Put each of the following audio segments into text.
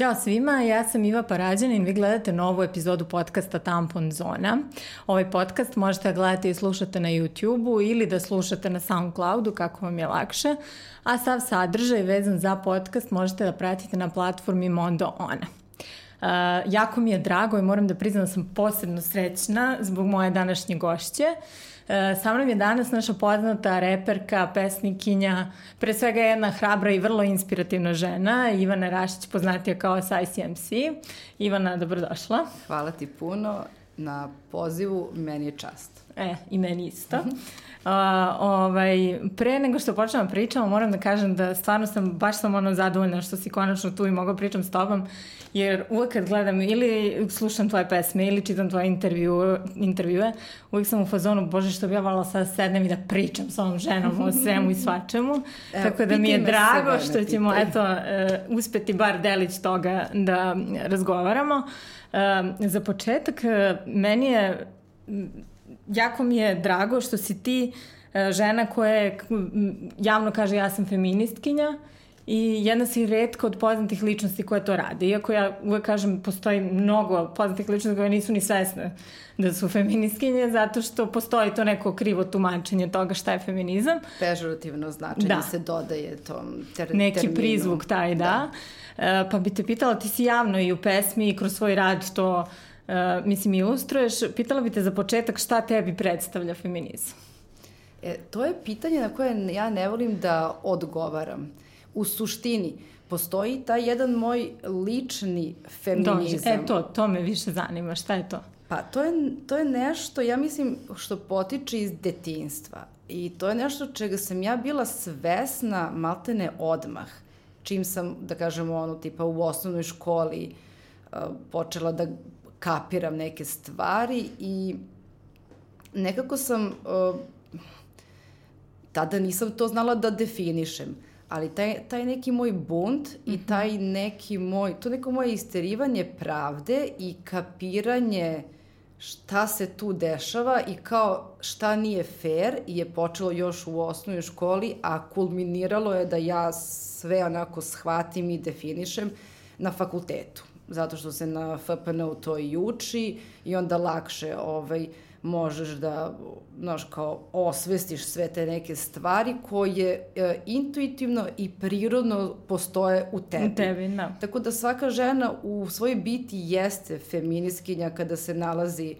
Ćao svima, ja sam Iva Parađanin, vi gledate novu epizodu podcasta Tampon Zona. Ovaj podcast možete da gledati i slušate na YouTube-u ili da slušate na Soundcloudu kako vam je lakše, a sav sadržaj vezan za podcast možete da pratite na platformi Mondo Ona. Uh, jako mi je drago i moram da priznam da sam posebno srećna zbog moje današnje gošće. E, sa mnom je danas naša poznata reperka, pesnikinja, pre svega jedna hrabra i vrlo inspirativna žena, Ivana Rašić, poznatija kao SICMC. Ivana, dobrodošla. Hvala ti puno na pozivu, meni je čast. E, i meni isto. Uh, ovaj, pre nego što počnemo da pričamo, moram da kažem da stvarno sam, baš sam ono zadovoljna što si konačno tu i mogu da pričam s tobom, jer uvek kad gledam ili slušam tvoje pesme ili čitam tvoje intervju, intervjue, uvek sam u fazonu, bože što bi ja vala sad sednem i da pričam s ovom ženom o svemu i svačemu. Evo, Tako da mi je drago što ćemo, eto, uh, uspeti bar delić toga da razgovaramo. Uh, za početak, uh, meni je jako mi je drago što si ti e, žena koja je, javno kaže ja sam feministkinja i jedna si redka od poznatih ličnosti koja to rade. Iako ja uvek kažem, postoji mnogo poznatih ličnosti koje nisu ni svesne da su feministkinje, zato što postoji to neko krivo tumačenje toga šta je feminizam. Pežurativno značenje da. se dodaje tom ter Neki terminu. prizvuk taj, da. da. E, pa bi te pitala, ti si javno i u pesmi i kroz svoj rad to uh, uh, mislim, ilustruješ, pitala bi te za početak šta tebi predstavlja feminizam? E, to je pitanje na koje ja ne volim da odgovaram. U suštini, postoji taj jedan moj lični feminizam. Dođe, e to, to me više zanima, šta je to? Pa to je, to je nešto, ja mislim, što potiče iz detinstva. I to je nešto čega sam ja bila svesna maltene odmah. Čim sam, da kažemo, ono, tipa u osnovnoj školi uh, počela da kapiram neke stvari i nekako sam uh, tada nisam to znala da definišem ali taj, taj neki moj bunt mm -hmm. i mhm. taj neki moj, to neko moje isterivanje pravde i kapiranje šta se tu dešava i kao šta nije fair je počelo još u osnovnoj školi, a kulminiralo je da ja sve onako shvatim i definišem na fakultetu zato što se na FPN-u to i uči i onda lakše ovaj, možeš da, znaš, kao osvestiš sve te neke stvari koje e, intuitivno i prirodno postoje u tebi. U tebi, da. Tako da svaka žena u svojoj biti jeste feminiskinja kada se nalazi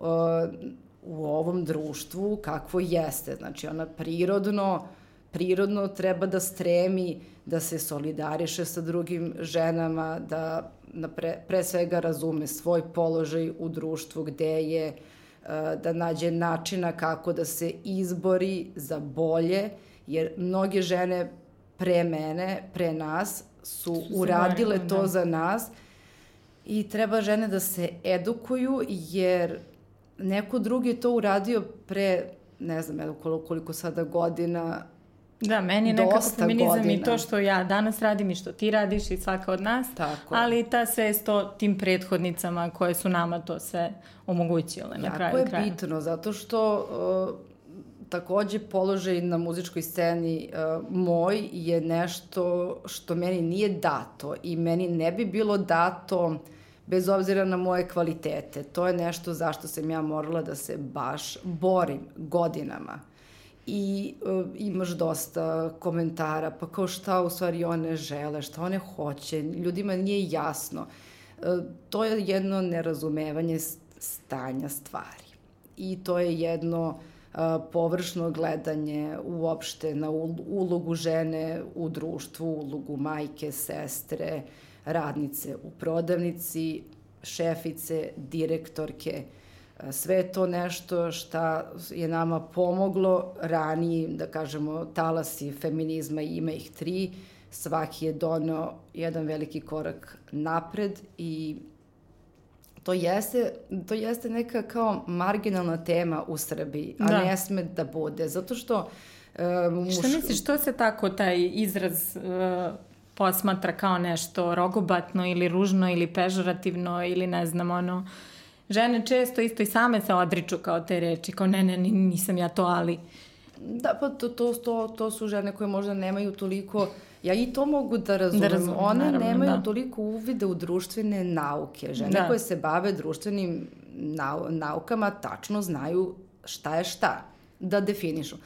uh, u ovom društvu kakvo jeste. Znači, ona prirodno, prirodno treba da stremi da se solidariše sa drugim ženama, da na pre, pre svega razume svoj položaj u društvu gde je e, da nađe načina kako da se izbori za bolje, jer mnoge žene pre mene, pre nas, su uradile to da. za nas i treba žene da se edukuju, jer neko drugi je to uradio pre, ne znam, koliko sada godina, Da, meni je nekako feminizam godina. i to što ja danas radim i što ti radiš i svaka od nas, Tako. ali ta svest o tim prethodnicama koje su nama to sve omogućile na kraju kraja. Jako je bitno, zato što uh, takođe položaj na muzičkoj sceni uh, moj je nešto što meni nije dato i meni ne bi bilo dato bez obzira na moje kvalitete. To je nešto zašto sam ja morala da se baš borim godinama i uh, imaš dosta komentara, pa kao šta u stvari one žele, šta one hoće, ljudima nije jasno. Uh, to je jedno nerazumevanje stanja stvari. I to je jedno uh, površno gledanje uopšte na ulogu žene u društvu, ulogu majke, sestre, radnice u prodavnici, šefice, direktorke, uh, Sve je to nešto šta je nama pomoglo raniji, da kažemo, talasi feminizma, ima ih tri, svaki je donio jedan veliki korak napred i to jeste, to jeste neka kao marginalna tema u Srbiji, a da. ne sme da bude, zato što... Uh, muš... Šta misliš, što se tako taj izraz uh, posmatra kao nešto rogobatno ili ružno ili pežorativno ili ne znam, ono... Uh, žene često isto i same se odriču kao te reči, kao ne, ne, nisam ja to, ali Da, pa to, to, to, to su žene koje možda nemaju toliko, ja i to mogu da razumem, Da razumem, one naravno, nemaju da. toliko uvide u društvene nauke. Žene Da. koje se bave društvenim nau, naukama tačno znaju šta je šta, da definišu.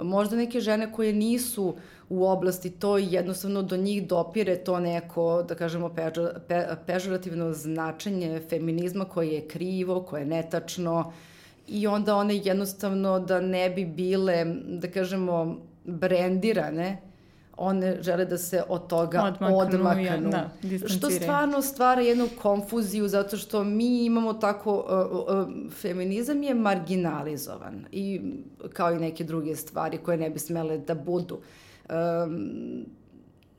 Možda neke žene koje nisu u oblasti to i jednostavno do njih dopire to neko, da kažemo, pežo, pe, pežorativno značenje feminizma koje je krivo, koje je netačno i onda one jednostavno da ne bi bile, da kažemo, brendirane, one žele da se od toga Odmaknu, odmaknu. ja, da, što stvarno stvara jednu konfuziju zato što mi imamo tako, uh, uh, feminizam je marginalizovan i kao i neke druge stvari koje ne bi smele da budu. Um,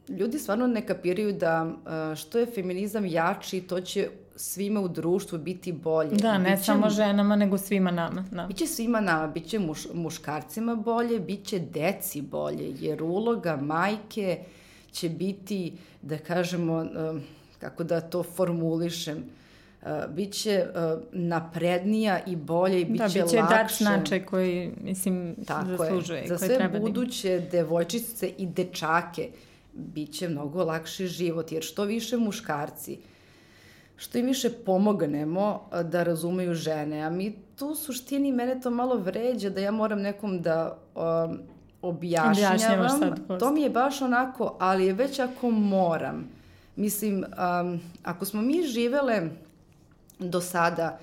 ljudi stvarno ne kapiraju da uh, što je feminizam jači, to će svima u društvu biti bolje. Da, ne Biće- samo ženama, nego svima nama. Da. Biće svima nama, biće muš, muškarcima bolje, biće deci bolje, jer uloga majke će biti, da kažemo, kako da to formulišem, uh, biće uh, naprednija i bolje i biće da, biće dat lakše. značaj koji, mislim, Tako zaslužuje. je. Za koji sve treba da buduće devojčice i dečake biće mnogo lakši život, jer što više muškarci, što im više pomognemo a, da razumeju žene, a mi tu u suštini mene to malo vređa da ja moram nekom da um, objašnjavam. Sad to mi je baš onako, ali je već ako moram. Mislim, um, ako smo mi živele do sada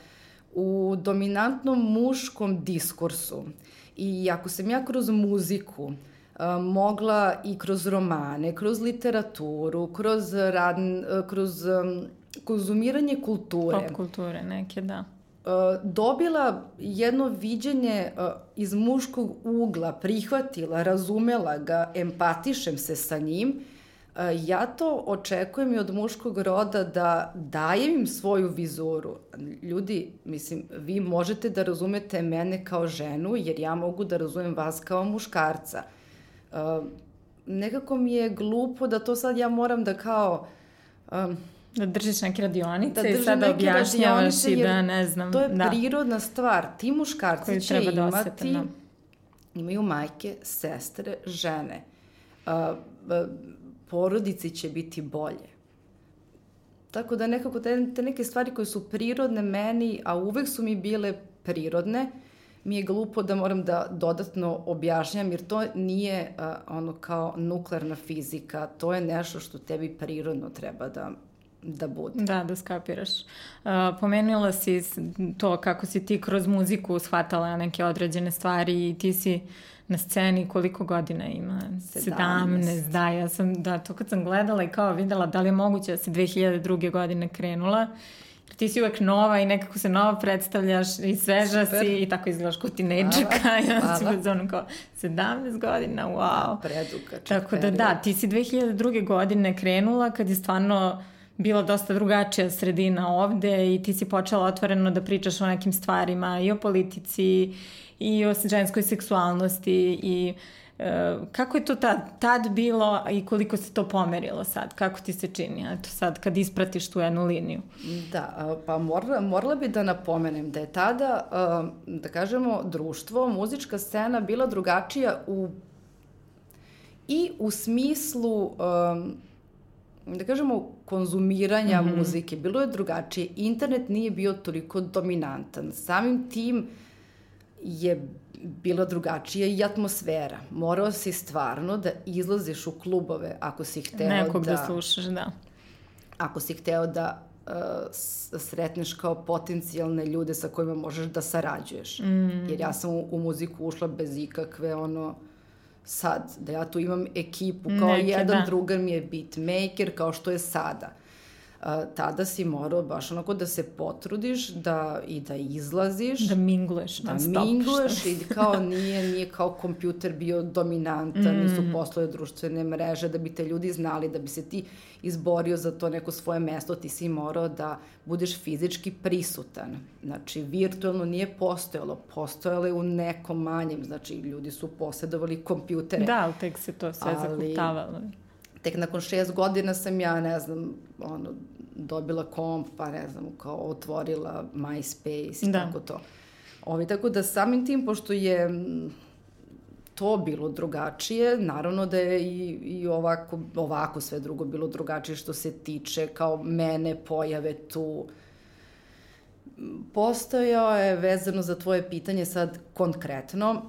u dominantnom muškom diskursu i ako sam ja kroz muziku uh, mogla i kroz romane, kroz literaturu, kroz, rad, uh, kroz um, konzumiranje kulture, Pop kulture neke, da. uh, dobila jedno viđenje iz muškog ugla, prihvatila, razumela ga, empatišem se sa njim, ja to očekujem i od muškog roda da dajem im svoju vizuru. Ljudi, mislim, vi možete da razumete mene kao ženu, jer ja mogu da razumem vas kao muškarca. Uh, nekako mi je glupo da to sad ja moram da kao... Um, Da držiš neke radionice da i sada neke objašnjavaš i da ne znam. To je da. prirodna stvar. Ti muškarci Koju će treba da imati, da. imaju majke, sestre, žene. Uh, uh, porodici će biti bolje. Tako da nekako te, te neke stvari koje su prirodne meni, a uvek su mi bile prirodne, mi je glupo da moram da dodatno objašnjam, jer to nije uh, ono kao nuklearna fizika, to je nešto što tebi prirodno treba da, da bude. Da, da skapiraš. Uh, pomenula si to kako si ti kroz muziku shvatala neke određene stvari i ti si na sceni koliko godina ima? 17. 17, da, ja sam, da, to kad sam gledala i kao videla da li je moguće da si 2002. godine krenula, ti si uvek nova i nekako se nova predstavljaš i sveža Super. si i tako izgledaš kao tinejdžerka onda si u zonu kao 17 godina, wow. Predugačak Tako da period. da, ti si 2002. godine krenula kad je stvarno bila dosta drugačija sredina ovde i ti si počela otvoreno da pričaš o nekim stvarima i o politici i o ženskoj seksualnosti i e, kako je to tad, tad bilo i koliko se to pomerilo sad? Kako ti se čini? Eto sad kad ispratiš tu jednu liniju. Da, pa morala, morala bi da napomenem da je tada, da kažemo, društvo, muzička scena bila drugačija u i u smislu um, da kažemo konzumiranja mm -hmm. muzike bilo je drugačije internet nije bio toliko dominantan samim tim je bila drugačija i atmosfera morao si stvarno da izlaziš u klubove ako si hteo Nekog da... da da slušaš, da. ako si hteo da uh, sretneš kao potencijalne ljude sa kojima možeš da sarađuješ. Mm. Jer ja sam u, u muziku ušla bez ikakve ono sad, da ja tu imam ekipu, kao Neke, jedan da. drugar mi je beatmaker, kao što je sada. Tada si morao baš onako da se potrudiš da, i da izlaziš Da mingluješ da stop. mingluješ i kao nije, nije kao kompjuter bio dominantan, mm. nisu postojale društvene mreže da bi te ljudi znali, da bi se ti izborio za to neko svoje mesto, ti si morao da budeš fizički prisutan. Znači, virtualno nije postojalo, postojalo je u nekom manjem, znači ljudi su posjedovali kompjutere. Da, ali tek se to sve Ali- zakutavalo. Tek nakon šest godina sam ja, ne znam, ono, dobila komp, pa ne znam, kao otvorila MySpace i Da. tako to. Ovi, tako da samim tim, pošto je to bilo drugačije, naravno da je i, i ovako, ovako sve drugo bilo drugačije što se tiče kao mene, pojave tu. Postojao je, vezano za tvoje pitanje sad konkretno,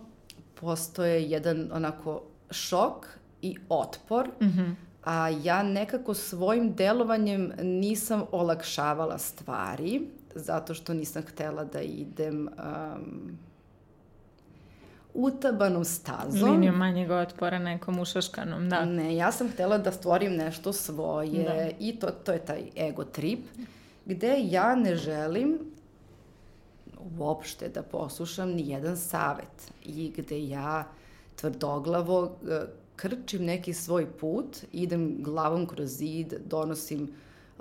postoje jedan onako šok i otpor, mm -hmm. A ja nekako svojim delovanjem nisam olakšavala stvari, zato što nisam htela da idem um, utabanom stazom. Linijom manjeg otpora nekom ušaškanom, da. Ne, ja sam htela da stvorim nešto svoje da. i to, to je taj ego trip, gde ja ne želim uopšte da poslušam ni jedan savet i gde ja tvrdoglavo krčim neki svoj put, idem glavom kroz zid, donosim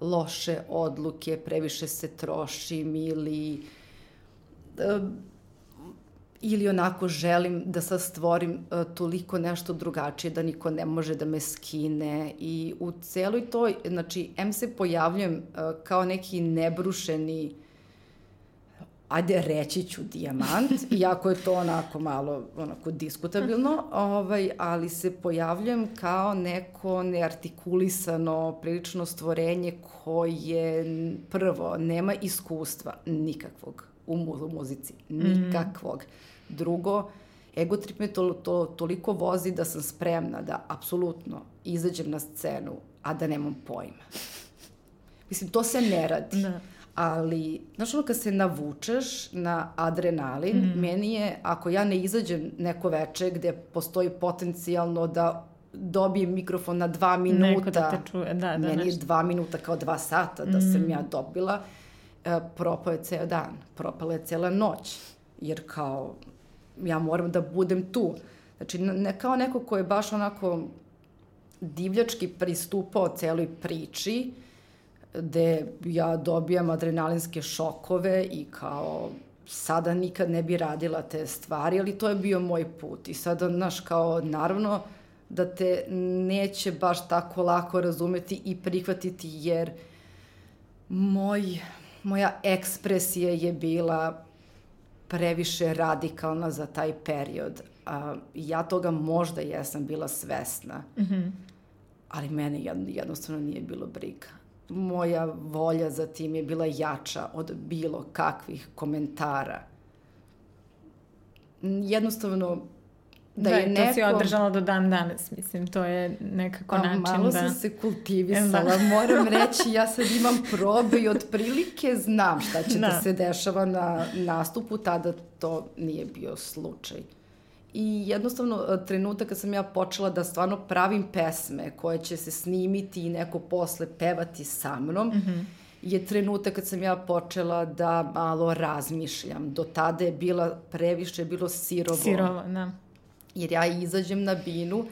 loše odluke, previše se trošim ili e, ili onako želim da sad stvorim uh, toliko nešto drugačije da niko ne može da me skine. I u celoj toj, znači, M se pojavljujem uh, kao neki nebrušeni ajde reći ću dijamant, iako je to onako malo onako diskutabilno, ovaj, ali se pojavljujem kao neko neartikulisano prilično stvorenje koje prvo nema iskustva nikakvog u muzici, nikakvog. Mm. Drugo, egotrip me to, to, toliko vozi da sam spremna da apsolutno izađem na scenu, a da nemam pojma. Mislim, to se ne radi. Da. Ali, znaš ono kad se navučeš na adrenalin, mm. meni je, ako ja ne izađem neko veče gde postoji potencijalno da dobijem mikrofon na dva minuta, Neko da te čuje, da, da. Meni nešto. je dva minuta kao dva sata da mm. sam ja dobila, e, propao je ceo dan, propala je cela noć, jer kao ja moram da budem tu. Znači, ne kao neko ko je baš onako divljački pristupao celoj priči, gde ja dobijam adrenalinske šokove i kao sada nikad ne bi radila te stvari, ali to je bio moj put. I sada, znaš, kao, naravno, da te neće baš tako lako razumeti i prihvatiti, jer moj, moja ekspresija je bila previše radikalna za taj period. A, ja toga možda jesam bila svesna, mm -hmm. ali mene jednostavno nije bilo briga. Moja volja za tim je bila jača od bilo kakvih komentara. Jednostavno, da, da je neko... to si održala do dan danas, mislim, to je nekako pa, način da... Malo sam se kultivisala, da. moram reći, ja sad imam probe i otprilike znam šta će da. da se dešava na nastupu, tada to nije bio slučaj. I jednostavno, e, trenutak kad sam ja počela da stvarno pravim pesme koje će se snimiti i neko posle pevati sa mnom, mm -hmm je trenutak kad sam ja počela da malo razmišljam. Do tada je bila previše, bilo sirovo. Sirovo, da jer ja izađem na binu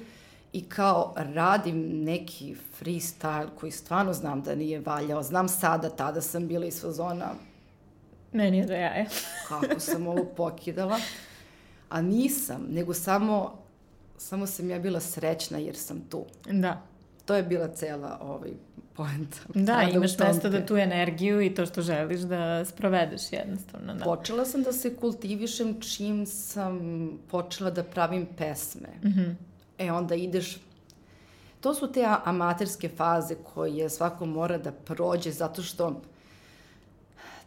i kao radim neki freestyle koji stvarno znam da nije valjao. Znam sada, tada sam bila iz fazona. Meni je da ja je. kako sam ovo pokidala. A nisam, nego samo, samo sam ja bila srećna jer sam tu. Da. To je bila cela ovaj, poenta. Da, Sada imaš mesto da tu energiju i to što želiš da sprovedeš jednostavno. Da. Počela sam da se kultivišem čim sam počela da pravim pesme. Mm -hmm. E, onda ideš... To su te amaterske faze koje svako mora da prođe zato što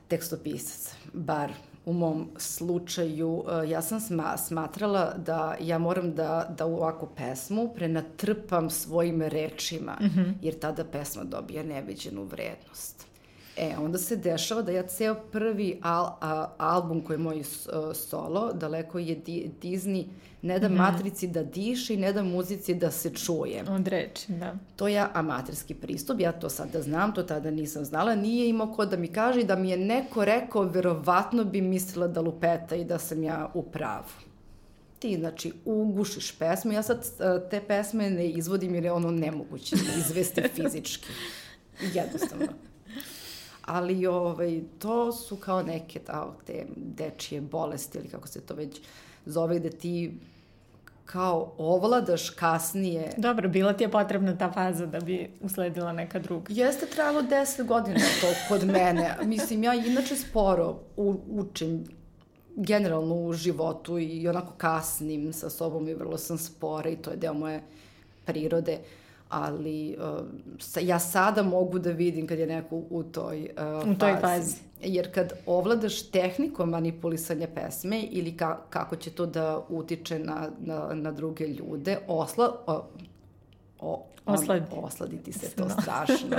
tekstopisac, bar u mom slučaju, e, ja sam sma, smatrala da ja moram da, da u ovakvu pesmu prenatrpam svojim rečima, mm -hmm. jer tada pesma dobija neviđenu vrednost. E, onda se dešava da ja ceo prvi al, a, album koji je moj solo, daleko je di, Disney, ne da mm -hmm. matrici da diše i ne da muzici da se čuje. Od reči, da. To je amaterski pristup, ja to sada znam, to tada nisam znala, nije imao ko da mi kaže da mi je neko rekao, verovatno bi mislila da lupeta i da sam ja u pravu ti, znači, ugušiš pesmu. Ja sad e, te pesme ne izvodim jer je ono nemoguće da izvesti fizički. Jednostavno ali ovaj, to su kao neke ta, te dečije bolesti ili kako se to već zove, gde ti kao ovladaš kasnije. Dobro, bila ti je potrebna ta faza da bi usledila neka druga. Jeste trebalo 10 godina to kod mene. Mislim, ja inače sporo u, učim generalno u životu i onako kasnim sa sobom i vrlo sam spora i to je deo moje prirode ali uh, sa, ja sada mogu da vidim kad je neko u toj uh, U toj fazi. Jer kad ovladaš tehnikom manipulisanja pesme ili ka, kako će to da utiče na, na, na druge ljude, osla, o, o, Osladi. osladiti se to strašno.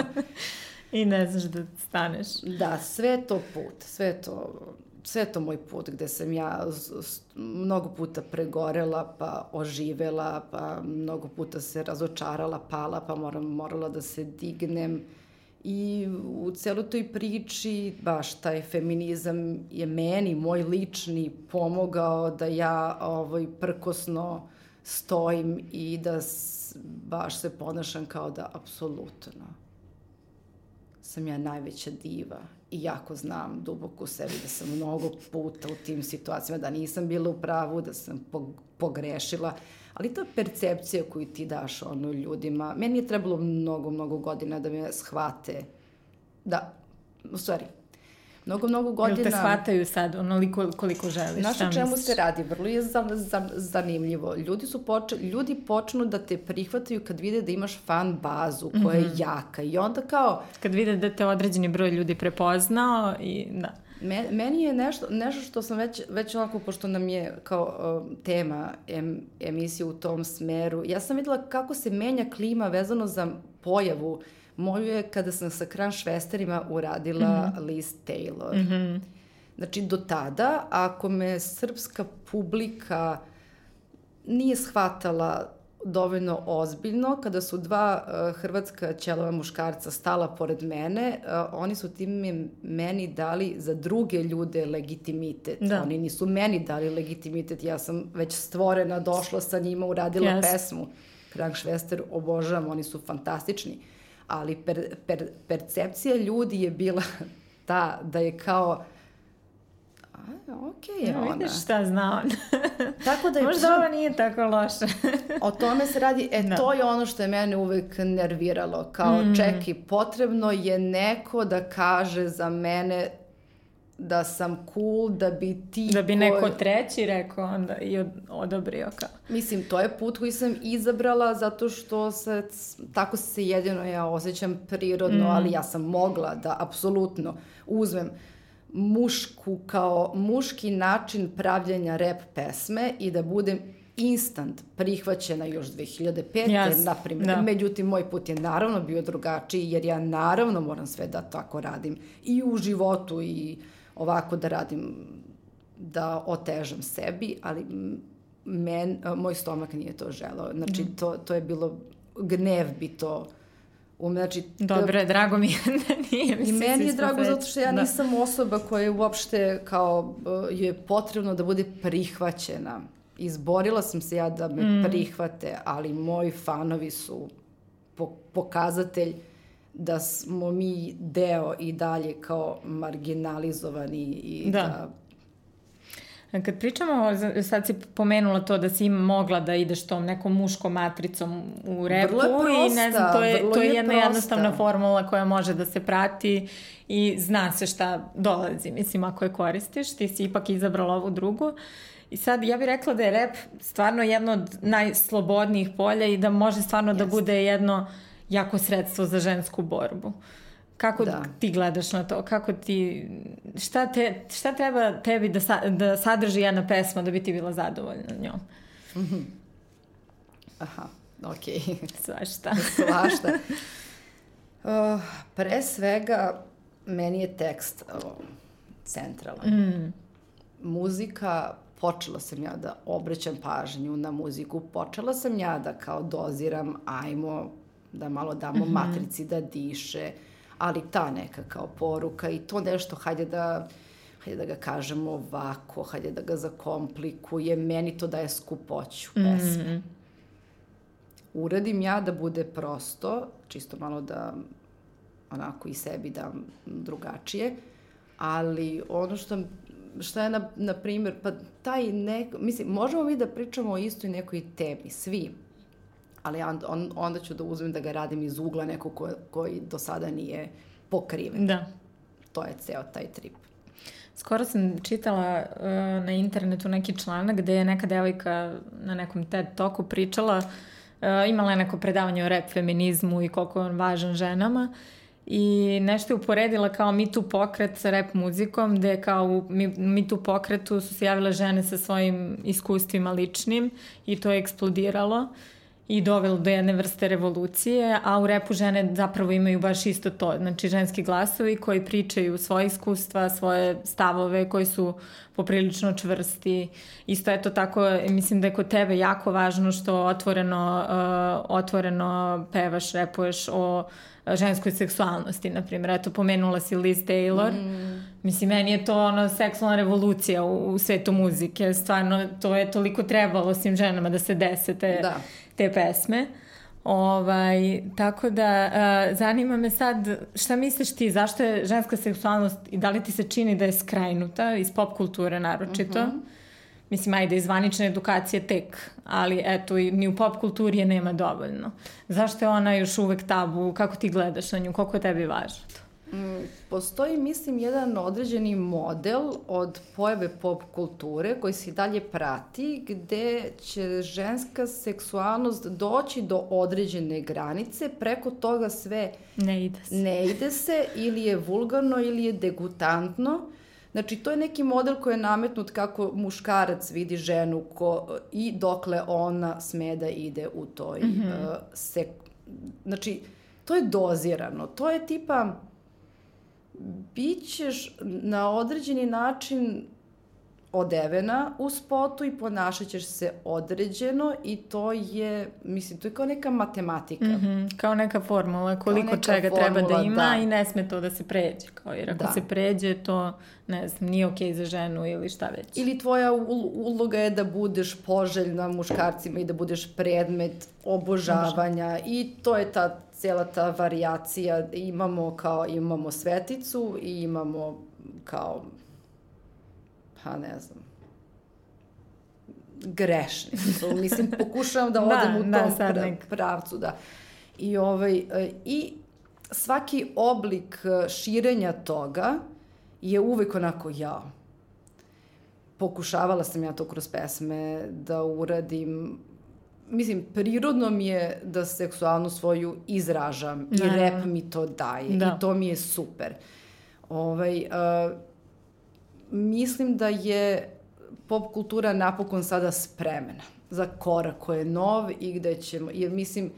I ne znaš da staneš. Da, sve to put, sve to sve to moj put gde sam ja mnogo puta pregorela, pa oživela, pa mnogo puta se razočarala, pala, pa moram, morala da se dignem. I u celoj toj priči, baš taj feminizam je meni, moj lični, pomogao da ja ovaj, prkosno stojim i da baš se ponašam kao da apsolutno sam ja najveća diva i jako znam duboko u sebi da sam mnogo puta u tim situacijama, da nisam bila u pravu, da sam pogrešila, ali je percepcija koju ti daš ono ljudima. Meni je trebalo mnogo, mnogo godina da me shvate da, u stvari, mnogo, mnogo godina... Jel te shvataju sad onoliko koliko želiš? Znaš o čemu se radi? Vrlo je za, za, zanimljivo. Ljudi, su poč, ljudi počnu da te prihvataju kad vide da imaš fan bazu koja mm -hmm. je mhm. jaka i onda kao... Kad vide da te određeni broj ljudi prepoznao i da. Meni je nešto, nešto što sam već, već onako, pošto nam je kao uh, tema em, emisije u tom smeru, ja sam videla kako se menja klima vezano za pojavu uh, Moju je kada sam sa Kran Švesterima uradila mm -hmm. Liz Taylor. Mm -hmm. Znači, do tada, ako me srpska publika nije shvatala dovoljno ozbiljno, kada su dva uh, hrvatska ćelova muškarca stala pored mene, uh, oni su tim meni dali za druge ljude legitimitet. Da. Oni nisu meni dali legitimitet, ja sam već stvorena, došla sa njima, uradila yes. pesmu. Krank Švester obožavam, oni su fantastični. Uh, ali per, per, percepcija ljudi je bila ta da je kao a, ok je ja, ona. Vidiš šta zna on. tako da je... Možda ovo nije tako loše. o tome se radi, e no. Da. to je ono što je mene uvek nerviralo, kao mm. čeki, potrebno je neko da kaže za mene da sam cool, da bi ti... Da bi neko treći rekao onda i odobrio kao. Mislim, to je put koji sam izabrala zato što se, tako se jedino ja osjećam prirodno, mm. ali ja sam mogla da apsolutno uzmem mušku kao muški način pravljenja rap pesme i da budem instant prihvaćena još 2005. Yes, na primjer. Da. Međutim, moj put je naravno bio drugačiji jer ja naravno moram sve da tako radim i u životu i ovako da radim, da otežam sebi, ali men, moj stomak nije to želao. Znači, mm. to, to je bilo, gnev bi to Um, znači, Dobre, drago mi je da nije. I meni je drago zato što ja da. nisam osoba koja je uopšte kao je potrebno da bude prihvaćena. Izborila sam se ja da me mm. prihvate, ali moji fanovi su po, pokazatelj da smo mi deo i dalje kao marginalizovani i da, da Kad pričamo, sad si pomenula to da si mogla da ideš tom nekom muškom matricom u repu prosta, i ne znam, to je, to je, je jedna prosta. jednostavna formula koja može da se prati i zna se šta dolazi, mislim, ako je koristiš, ti si ipak izabrala ovu drugu. I sad ja bih rekla da je rep stvarno jedno od najslobodnijih polja i da može stvarno yes. da bude jedno uh, jako sredstvo za žensku borbu. Kako da. ti gledaš na to? Kako ti, šta, te, šta treba tebi da, sa, da sadrži jedna pesma da bi ti bila zadovoljna njom? Mm -hmm. Aha, okej. Okay. Svašta. Svašta. Uh, pre svega, meni je tekst uh, centralan. Mm. Muzika, počela sam ja da obraćam pažnju na muziku, počela sam ja da kao doziram, ajmo da malo damo mm -hmm. matrici da diše, ali ta neka kao poruka i to nešto, hajde da hajde da ga kažemo ovako, hajde da ga zakomplikuje, meni to daje skupoću pesme. Mm -hmm. Uradim ja da bude prosto, čisto malo da onako i sebi dam drugačije, ali ono što šta je na, na primjer, pa taj neko, mislim, možemo mi da pričamo o istoj nekoj temi, svi, ali on, on, onda ću da uzmem da ga radim iz ugla nekog ko, koji do sada nije pokriven. Da. To je ceo taj trip. Skoro sam čitala uh, na internetu neki članak gde je neka devojka na nekom TED Talku pričala, uh, imala je neko predavanje o rap feminizmu i koliko je on važan ženama i nešto je uporedila kao Me Too pokret sa rap muzikom, gde kao u Me Too pokretu su se javile žene sa svojim iskustvima ličnim i to je eksplodiralo i dovelo do jedne vrste revolucije, a u repu žene zapravo imaju baš isto to, znači ženski glasovi koji pričaju svoje iskustva, svoje stavove koji su poprilično čvrsti. Isto je to tako, mislim da je kod tebe jako važno što otvoreno, uh, otvoreno pevaš, repuješ o ženskoj seksualnosti, na primjer. Eto, pomenula si Liz Taylor. Mm. Mislim, meni je to ono seksualna revolucija u, u svetu muzike. Stvarno, to je toliko trebalo svim ženama da se dese te, da. te pesme. Ovaj, tako da, uh, zanima me sad, šta misliš ti, zašto je ženska seksualnost i da li ti se čini da je skrajnuta iz pop kulture naročito? Uh mhm. -huh mislim, ajde, iz zvanične edukacije tek, ali eto, ni u pop kulturi je nema dovoljno. Zašto je ona još uvek tabu? Kako ti gledaš na nju? Koliko je tebi važno postoji, mislim, jedan određeni model od pojave pop kulture koji se dalje prati, gde će ženska seksualnost doći do određene granice, preko toga sve ne ide se, ne ide se ili je vulgarno ili je degutantno Znači, to je neki model koji je nametnut kako muškarac vidi ženu ko, i dokle ona sme da ide u toj mm -hmm. uh, sek... Znači, to je dozirano. To je tipa, bićeš na određeni način odevena u spotu i ponašat ćeš se određeno i to je, mislim, to je kao neka matematika. Mm -hmm, kao neka formula, koliko neka čega formula, treba da ima da. i ne sme to da se pređe. Kao, jer ako da. se pređe, to, ne znam, nije okej okay za ženu ili šta već. Ili tvoja uloga je da budeš poželjna muškarcima i da budeš predmet obožavanja i to je ta cijela ta varijacija. Imamo kao, imamo sveticu i imamo kao pa ne znam, grešni. Mislim, pokušavam da, da odem da, u tom da, pra, pravcu, da. I, ovaj, e, I svaki oblik e, širenja toga je uvek onako ja. Pokušavala sam ja to kroz pesme da uradim mislim, prirodno mi je da seksualnu svoju izražam i da. rep mi to daje da. i to mi je super. Ovaj, uh, mislim da je pop kultura napokon sada spremena za korak koji je nov i gde ćemo, jer mislim,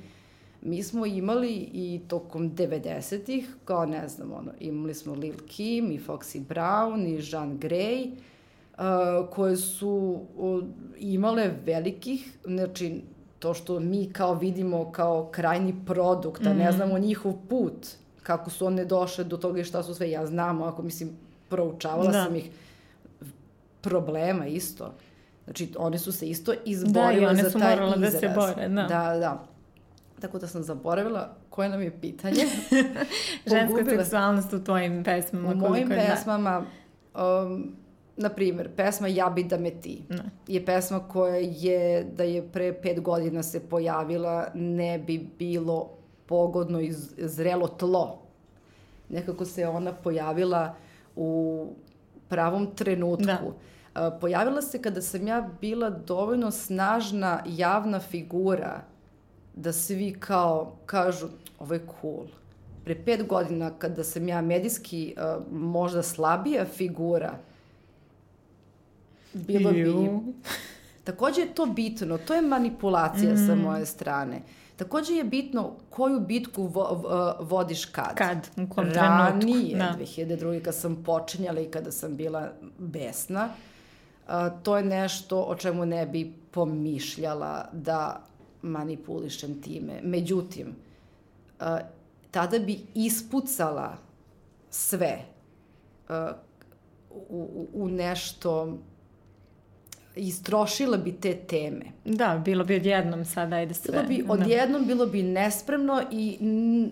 mi smo imali i tokom 90-ih, kao ne znam, ono, imali smo Lil Kim i Foxy Brown i Jean Grey, uh, koje su uh, imale velikih, znači, to što mi kao vidimo kao krajni produkt, a ne mhm. znamo njihov put, kako su one došle do toga i šta su sve, ja znam, ako mislim, proučavala da. sam ih, problema isto. Znači, one su se isto izborile da, za taj izraz. Da, i one su da se bore, da. Da, da. Tako da sam zaboravila koje nam je pitanje. Ženska seksualnost u tvojim pesmama. U mojim pesmama, um, na primjer, pesma Ja bi da me ti ne. je pesma koja je, da je pre pet godina se pojavila, ne bi bilo pogodno i zrelo tlo. Nekako se ona pojavila u pravom trenutku. Da. Pojavila se kada sam ja bila dovoljno snažna javna figura da svi kao kažu ovo je cool. Pre pet godina kada sam ja medijski možda slabija figura, bilo bi... Takođe je to bitno, to je manipulacija mm. sa moje strane. Uh, Takođe je bitno koju bitku vo, vodiš kad. Kad, u kom trenutku. Ranije, da. 2002. kad sam počinjala i kada sam bila besna, a, to je nešto o čemu ne bi pomišljala da manipulišem time. Međutim, a, tada bi ispucala sve a, u, u nešto istrošila bi te teme. Da, bilo bi odjednom sada, ajde sve. Bilo bi da. odjednom, da. bilo bi nespremno i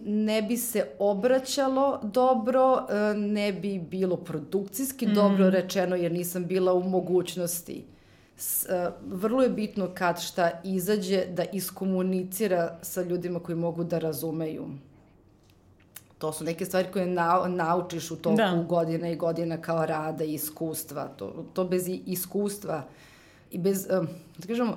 ne bi se obraćalo dobro, e, ne bi bilo produkcijski mm. dobro rečeno jer nisam bila u mogućnosti. S, e, vrlo je bitno kad šta izađe da iskomunicira sa ljudima koji mogu da razumeju to su neke stvari koje na, naučiš u toku Da. godina i godina kao rada i iskustva. To, to bez iskustva i bez, um, da kažemo,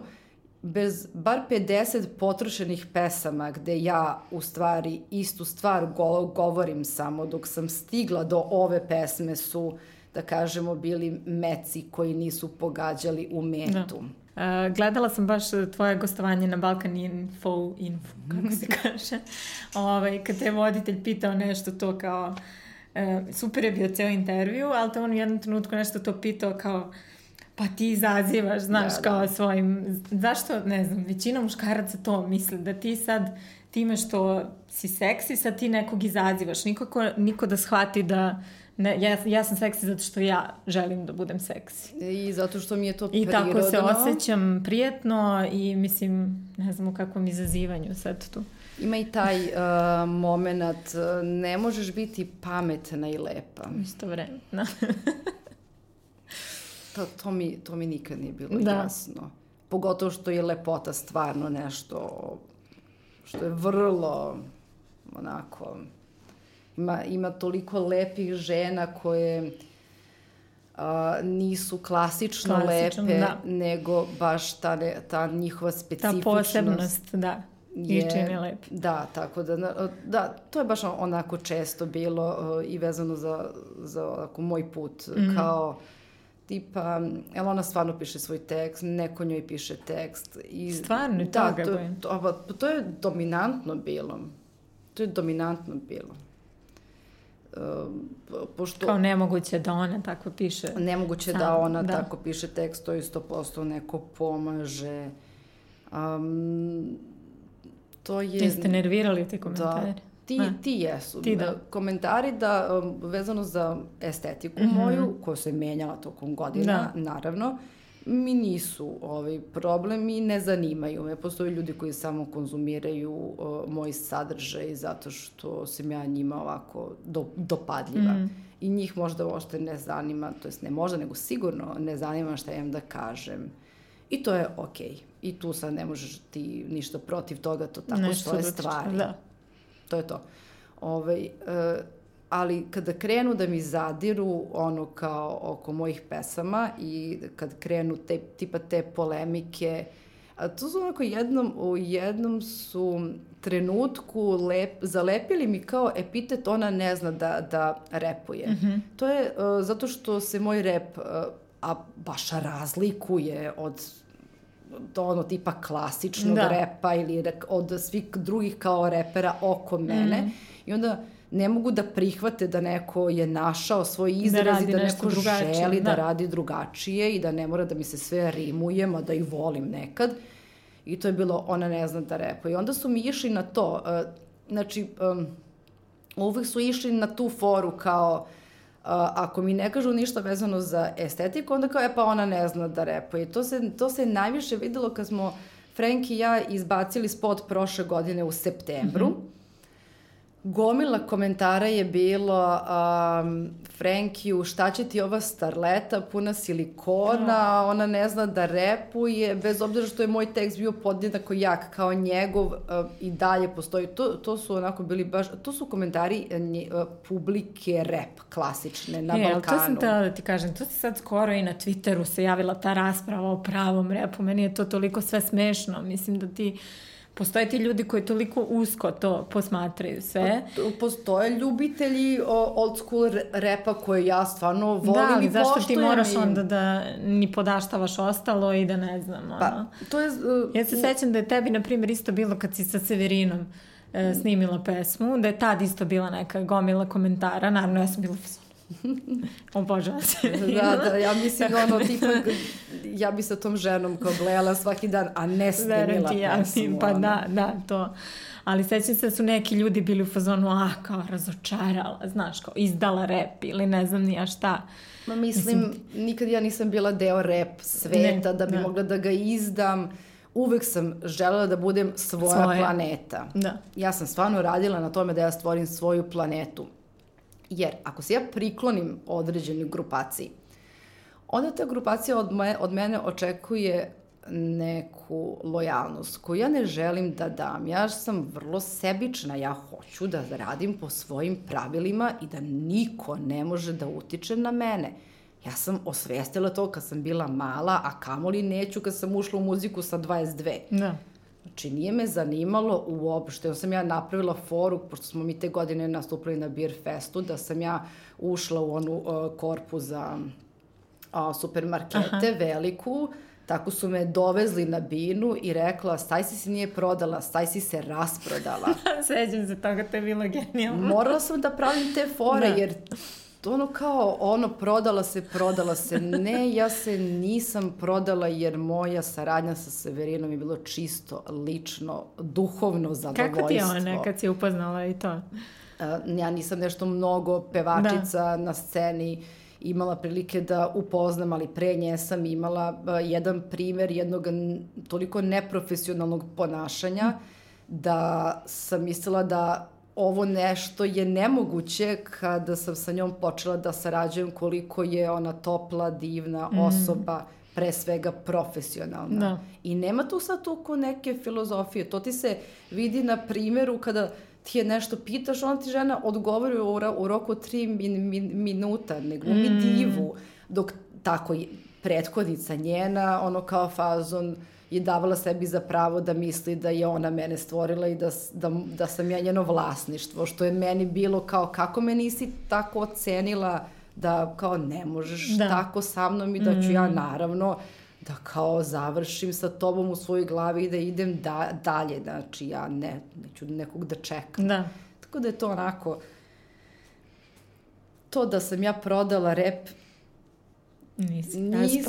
bez bar 50 potrošenih pesama gde ja u stvari istu stvar go govorim samo dok sam stigla do ove pesme su da kažemo bili meci koji nisu pogađali u metu. Da. Uh, gledala sam baš tvoje gostovanje na Balkan Info, Info kako se kaže, ovaj, kad te voditelj pitao nešto to kao, uh, super je bio ceo intervju, ali te on u jednom trenutku nešto to pitao kao, pa ti izazivaš, znaš, Da, kao da. svojim, zašto, ne znam, većina muškaraca to misli, da ti sad time što si seksi, sad ti nekog izazivaš. Nikako, niko da shvati da ne, ja, ja sam seksi zato što ja želim da budem seksi. I zato što mi je to I prirodno. tako se osjećam prijetno i mislim, ne znam u kakvom izazivanju sad tu. Ima i taj uh, moment, uh, ne možeš biti pametna i lepa. Isto vreme. To, to, mi, to mi nikad nije bilo Da. jasno. Pogotovo što je lepota stvarno nešto što je vrlo onako ima, ima toliko lepih žena koje a, nisu klasično Klasično, lepe, da. nego baš ta, ne- ta njihova Ta specifičnost. posebnost, da. I je- čini lepi. Da, tako da, da, to je baš onako često bilo uh, i vezano za, za onako moj put, Mhm. kao tipa, jel ona stvarno piše svoj tekst, neko njoj piše tekst. I, Stvarno, da, toga, to, boje. to, pa to je dominantno bilo. To je dominantno bilo. Uh, po- pošto Kao nemoguće da ona tako piše. nemoguće da Sama, ona da. tako piše tekst, to je 100% neko pomaže. Um, to je... Jeste nervirali te komentare? Da, ti, ti jesu. Ti da. Komentari da, um, vezano za estetiku moju, koja se menjala tokom godina, Da. naravno, mi nisu ovaj problem i ne zanimaju me. Postoje ljudi koji samo konzumiraju uh, moj sadržaj zato što sam ja njima ovako do, dopadljiva. I njih možda uopšte ne zanima, to jest ne možda, nego sigurno ne zanima šta imam da kažem. I to je okej. I tu sad ne možeš ti ništa protiv toga, to tako Nešto stoje da- stvari. Da. To je to. Ovaj, e, ali kada krenu da mi zadiru ono kao oko mojih pesama i kad krenu te, tipa te polemike, a to su onako jednom, u jednom su trenutku lep, zalepili mi kao epitet ona ne zna da, da repuje. To je e, zato što se moj rep, e, a baš razlikuje od do ono tipa klasičnog Da. repa ili od svih drugih kao repera oko mene Mhm. i onda ne mogu da prihvate da neko je našao svoj izraz radi i da neko drugačije, želi da. da. radi drugačije i da ne mora da mi se sve rimuje, ma da i volim nekad. I to je bilo, ona ne zna da repa. I onda su mi išli na to, uh, znači, um, uvek su išli na tu foru kao, ako mi ne kažu ništa vezano za estetiku, onda kao, e pa ona ne zna da repuje. To se, to se najviše videlo kad smo Frank i ja izbacili spot prošle godine u septembru. Mhm. Gomila komentara je bilo um, Frankiju, šta će ti ova starleta puna silikona, ona ne zna da repuje, bez obzira što je moj tekst bio podjednako jak kao njegov uh, i dalje postoji. To, to su onako bili baš, to su komentari uh, uh, publike rep klasične na e, ali Balkanu. to sam tela da ti kažem, to se sad skoro i na Twitteru se javila ta rasprava o pravom repu, meni je to toliko sve smešno, mislim da ti Postoje ti ljudi koji toliko usko to posmatraju sve. Postoje ljubitelji old school re- repa koje ja stvarno volim da, ali i zašto ti moraš onda da ni podaštavaš ostalo i da ne znam, ono. Pa, to je... uh, Ja se sećam da je tebi, na primjer, isto bilo kad si sa Severinom e, snimila pesmu, da je tad isto bila neka gomila komentara, naravno ja sam bila Obožavam se. Da, da, ja mislim da ono, tipa, ja bi sa tom ženom kao gledala svaki dan, a ne snimila ti, ja, pesmu. pa ono. da, da, to. Ali sećam se da su neki ljudi bili u fazonu, a, kao razočarala, znaš, kao izdala rep ili ne znam ni ja šta. Ma mislim, nikad ja nisam bila deo rap sveta Ne, da bi da. mogla da ga izdam. Uvek sam želela da budem svoja Svoja. planeta. Da. Ja sam stvarno radila na tome da ja stvorim svoju planetu. Jer ako se ja priklonim određenoj grupaciji, onda ta grupacija od, me, od mene očekuje neku lojalnost koju ja ne želim da dam. Ja sam vrlo sebična, ja hoću da radim po svojim pravilima i da niko ne može da utiče na mene. Ja sam osvestila to kad sam bila mala, a kamoli neću kad sam ušla u muziku sa 22. Da. Znači, nije me zanimalo uopšte. Onda sam ja napravila foru, pošto smo mi te godine nastupili na Beer Festu, da sam ja ušla u onu uh, korpu za uh, supermarkete, Aha. veliku, Tako su me dovezli na binu i rekla, Stajsi se nije prodala, Stajsi se rasprodala. Seđam se toga, to je bilo genijalno. Morala sam da pravim te fore, da. jer ono kao, ono, prodala se, prodala se. Ne, ja se nisam prodala jer moja saradnja sa Severinom je bilo čisto, lično, duhovno zadovoljstvo. Kako ti je ona kad si upoznala i to? ja nisam nešto mnogo pevačica da. na sceni imala prilike da upoznam, ali pre nje sam imala jedan primer jednog toliko neprofesionalnog ponašanja da sam mislila da ovo nešto je nemoguće kada sam sa njom počela da sarađujem koliko je ona topla, divna mm. osoba, pre svega profesionalna. Da. I nema tu sad tuko neke filozofije. To ti se vidi na primjeru kada ti je nešto pitaš, ona ti žena odgovori u, u roku tri min, min, minuta, ne glumi mm. divu, dok tako prethodnica njena, ono kao fazon, je davala sebi za pravo da misli da je ona mene stvorila i da, da, da sam ja njeno vlasništvo, što je meni bilo kao kako me nisi tako ocenila da kao ne možeš da. tako sa mnom i da ću mm. ja naravno da kao završim sa tobom u svojoj glavi i da idem da, dalje, znači ja ne, neću nekog da čekam. Da. Tako da je to onako, to da sam ja prodala rep Nisi, Nis,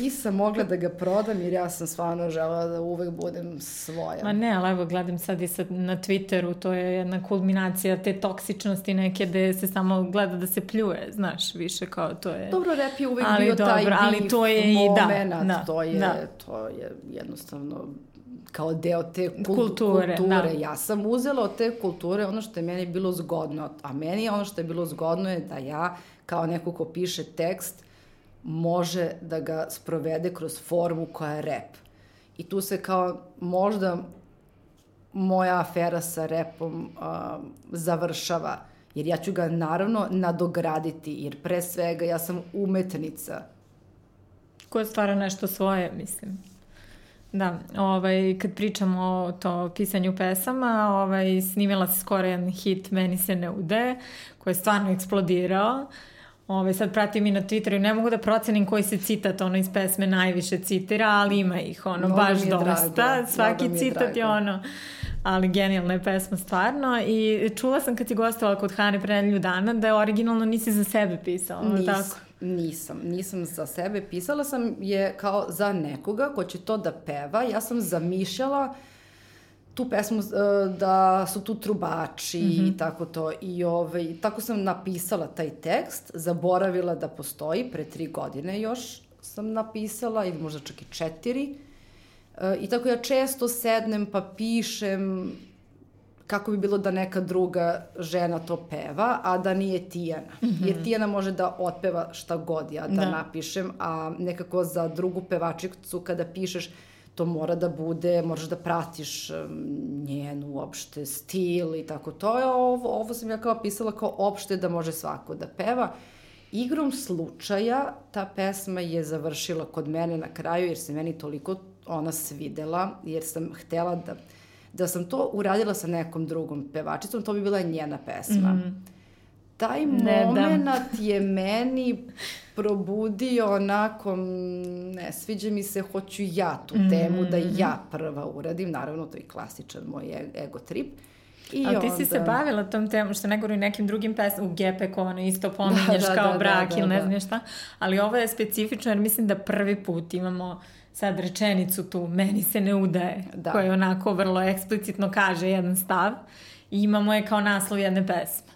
nisam mogla da ga prodam jer ja sam stvarno žela da uvek budem svoja. Ma ne, ali evo gledam sad i sad na Twitteru, to je jedna kulminacija te toksičnosti neke gde se samo gleda da se pljuje, znaš, više kao to je... Dobro, rep je uvek ali bio dobro, taj ali to je i da, da, to je, da. to je jednostavno kao deo te kul kulture. kulture. Da. Ja sam uzela od te kulture ono što je meni bilo zgodno, a meni ono što je bilo zgodno je da ja kao neko ko piše tekst može da ga sprovede kroz formu koja je rep. I tu se kao možda moja afera sa repom uh, završava, jer ja ću ga naravno nadograditi, jer pre svega ja sam umetnica. Koja stvara nešto svoje, mislim. Da, ovaj, kad pričamo o to pisanju pesama, ovaj, snimila se skoro jedan hit Meni se ne ude, koji je stvarno eksplodirao. Uh, Ove, sad pratim i na Twitteru, ne mogu da procenim koji se citat ono iz pesme najviše citira, ali ima ih ono Mnogo baš dosta. Drago. Svaki je citat drago. je ono ali genijalna je pesma stvarno i čula sam kad si gostovala kod Hane pre nedelju dana da je originalno nisi za sebe pisala, Nis, tako? Nisam, nisam za sebe pisala sam je kao za nekoga ko će to da peva, ja sam zamišljala uh, tu pesmu uh, da su tu trubači mm -hmm. i tako to. I ovaj, tako sam napisala taj tekst, zaboravila da postoji pre tri godine još sam napisala, ili možda čak i četiri. Uh, I tako ja često sednem pa pišem kako bi bilo da neka druga žena to peva, a da nije Tijana. Mm -hmm. Jer Tijana može da otpeva šta god ja da, da napišem, a nekako za drugu pevačicu kada pišeš to mora da bude, moraš da pratiš njen uopšte stil i tako to. Je, ovo, ovo sam ja kao pisala kao opšte da može svako da peva. Igrom slučaja ta pesma je završila kod mene na kraju jer se meni toliko ona svidela, jer sam htela da, da sam to uradila sa nekom drugom pevačicom, to bi bila njena pesma. Mm taj ne, moment je meni probudio onako, ne sviđa mi se, hoću ja tu temu mm. da mhm. ja prva uradim, naravno to je klasičan moj e, ego trip. I Ali ti onda... si se bavila tom temom, što ne govorim nekim drugim pesmama, u Gepeku, ono isto pominješ da, da, kao da, brak da, da, ili ne znam šta, ali ovo je specifično jer mislim da prvi put imamo sad rečenicu tu, meni se ne udaje, da. koja onako vrlo eksplicitno kaže jedan stav i imamo je kao naslov jedne pesme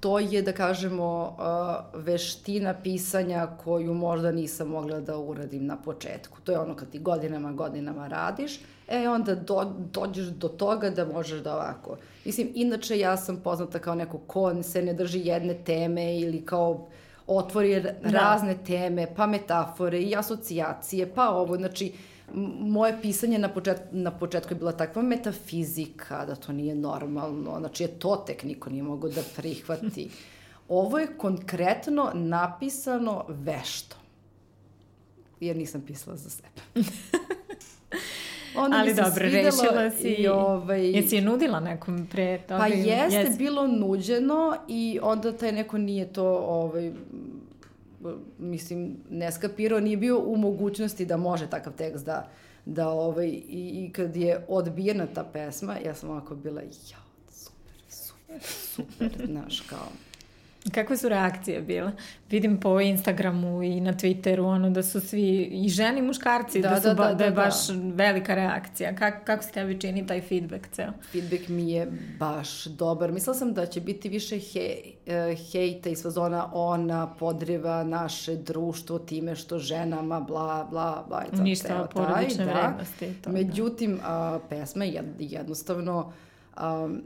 to je, da kažemo, veština pisanja koju možda nisam mogla da uradim na početku. To je ono kad ti godinama, godinama radiš, e onda do, dođeš do toga da možeš da ovako. Mislim, inače ja sam poznata kao neko ko se ne drži jedne teme ili kao otvori razne teme, pa metafore i asocijacije, pa ovo, znači, moje pisanje na, počet, na početku je bila takva metafizika, da to nije normalno, znači je to tek niko nije mogo da prihvati. Ovo je konkretno napisano vešto. Jer nisam pisala za sebe. Onda Ali dobro, rešila si. I, ovaj, jesi je nudila nekom pre toga? Pa jeste, jeste bilo nuđeno i onda taj neko nije to ovaj, mislim, ne skapirao, nije bio u mogućnosti da može takav tekst da, da ovaj, i, i kad je odbijena ta pesma, ja sam ovako bila, ja, super, super, super, znaš, kao, Kakve su reakcije bile? Vidim po Instagramu i na Twitteru ono da su svi i ženi i muškarci da, da, su da, ba, da, da je da, baš da. velika reakcija. Kak, kako se tebi čini taj feedback ceo? Feedback mi je baš dobar. Mislila sam da će biti više he, uh, hejta iz fazona ona podriva naše društvo time što ženama bla bla bla. Ništa porodične da. vrednosti. To, Međutim, a, pesma je jednostavno um,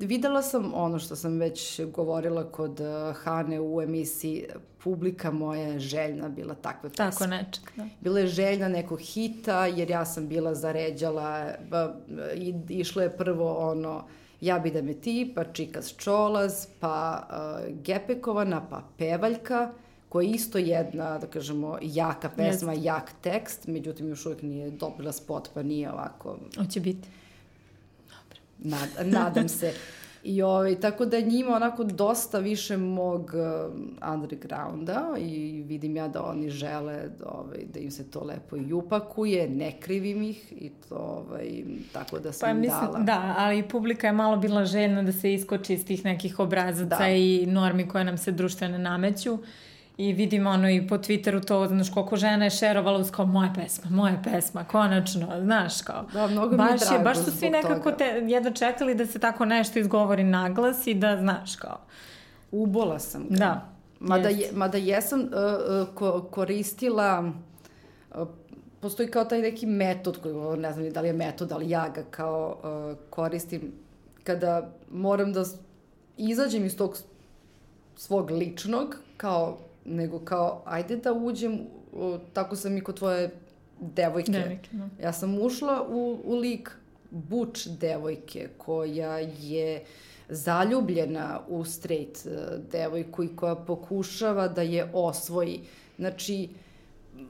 videla sam ono što sam već govorila kod uh, Hane u emisiji, publika moja je željna bila takve pesme. Tako nečeg, da. Bila je željna nekog hita, jer ja sam bila zaređala, i, išlo je prvo ono, ja bi da me ti, pa Čikas Čolaz, pa uh, Gepekovana, pa Pevaljka, koja je isto jedna, da kažemo, jaka pesma, Jest. jak tekst, međutim još uvijek nije dobila spot, pa nije ovako... Hoće biti. Nad, nadam se. I ovaj, tako da njima onako dosta više mog uh, undergrounda i vidim ja da oni žele da, ovaj, da im se to lepo i upakuje, ne krivim ih i to ovaj, tako da sam pa, mislim, dala. Da, ali publika je malo bila željna da se iskoči iz tih nekih obrazaca da. i normi koje nam se društvene nameću. I vidim ono i po Twitteru to, znaš, koliko žena je šerovala uz kao moja pesma, moja pesma, konačno, znaš, kao. Da, mnogo baš mi je drago je, Baš su svi nekako toga. te, jedno čekali da se tako nešto izgovori naglas i da, znaš, kao. Ubola sam ga. Da. Mada, je, mada jesam uh, uh, ko, koristila uh, postoji kao taj neki metod koji, ne znam da li je metod, ali ja ga kao uh, koristim kada moram da izađem iz tog svog ličnog, kao nego kao, ajde da uđem, o, tako sam i kod tvoje devojke. Devojke, no. Da. Ja sam ušla u, u lik buč devojke koja je zaljubljena u straight e, devojku i koja pokušava da je osvoji. Znači,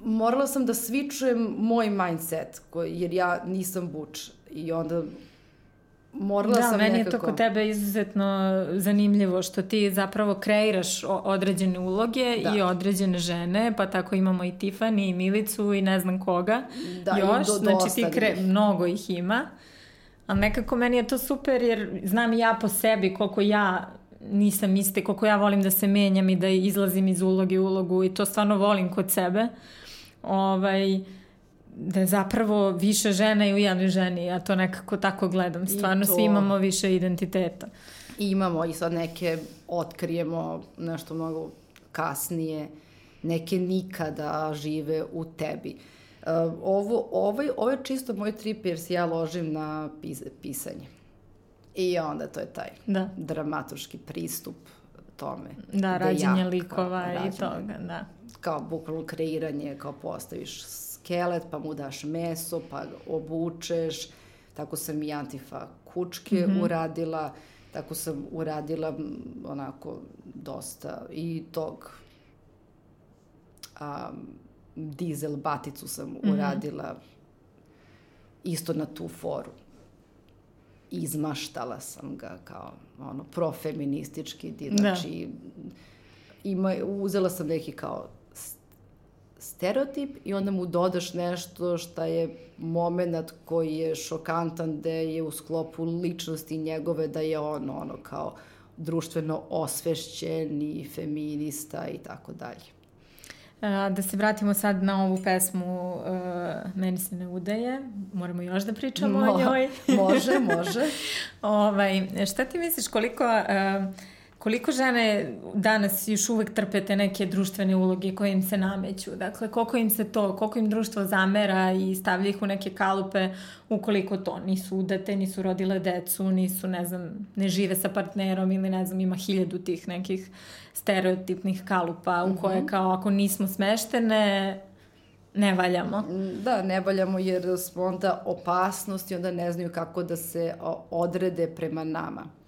morala sam da svičujem moj mindset, koji, jer ja nisam buč. I onda morala da, sam meni nekako... je to kod tebe izuzetno zanimljivo što ti zapravo kreiraš određene uloge da. i određene žene, pa tako imamo i Tiffany i Milicu i ne znam koga da, još, do, znači ti kre... mnogo ih ima, ali nekako meni je to super jer znam ja po sebi koliko ja nisam iste, koliko ja volim da se menjam i da izlazim iz uloge u ulogu i to stvarno volim kod sebe. Ovaj, da je zapravo više žena i u jednoj ženi, ja to nekako tako gledam. Stvarno to... svi imamo više identiteta. I imamo i sad neke otkrijemo nešto mnogo kasnije, neke nikada žive u tebi. Uh, ovo, ovaj, ovo je čisto moj trip jer se ja ložim na pis, pisanje. I onda to je taj da. dramaturški pristup tome. Da, rađenje likova i toga, da. Kao bukvalno kreiranje, kao postaviš skelet, pa mu daš meso, pa obučeš. Tako sam i Antifa kučke mm -hmm. uradila, tako sam uradila onako dosta i tog um, dizel baticu sam mm -hmm. uradila isto na tu foru. Izmaštala sam ga kao ono profeministički, znači da. ima, uzela sam neki kao stereotip i onda mu dodaš nešto šta je moment koji je šokantan, da je u sklopu ličnosti njegove, da je on ono kao društveno osvešćen i feminista i tako dalje. Da se vratimo sad na ovu pesmu uh, Meni se ne udaje. Moramo još da pričamo Mo, o njoj. može, može. ovaj, šta ti misliš koliko... Uh, koliko žene danas još uvek trpe te neke društvene uloge koje im se nameću? Dakle, koliko im se to, koliko im društvo zamera i stavlja ih u neke kalupe ukoliko to nisu udate, nisu rodile decu, nisu, ne znam, ne žive sa partnerom ili ne znam, ima hiljadu tih nekih stereotipnih kalupa u koje mhm. kao ako nismo smeštene, ne valjamo. Da, ne valjamo jer smo onda opasnost i onda ne znaju kako da se odrede prema nama.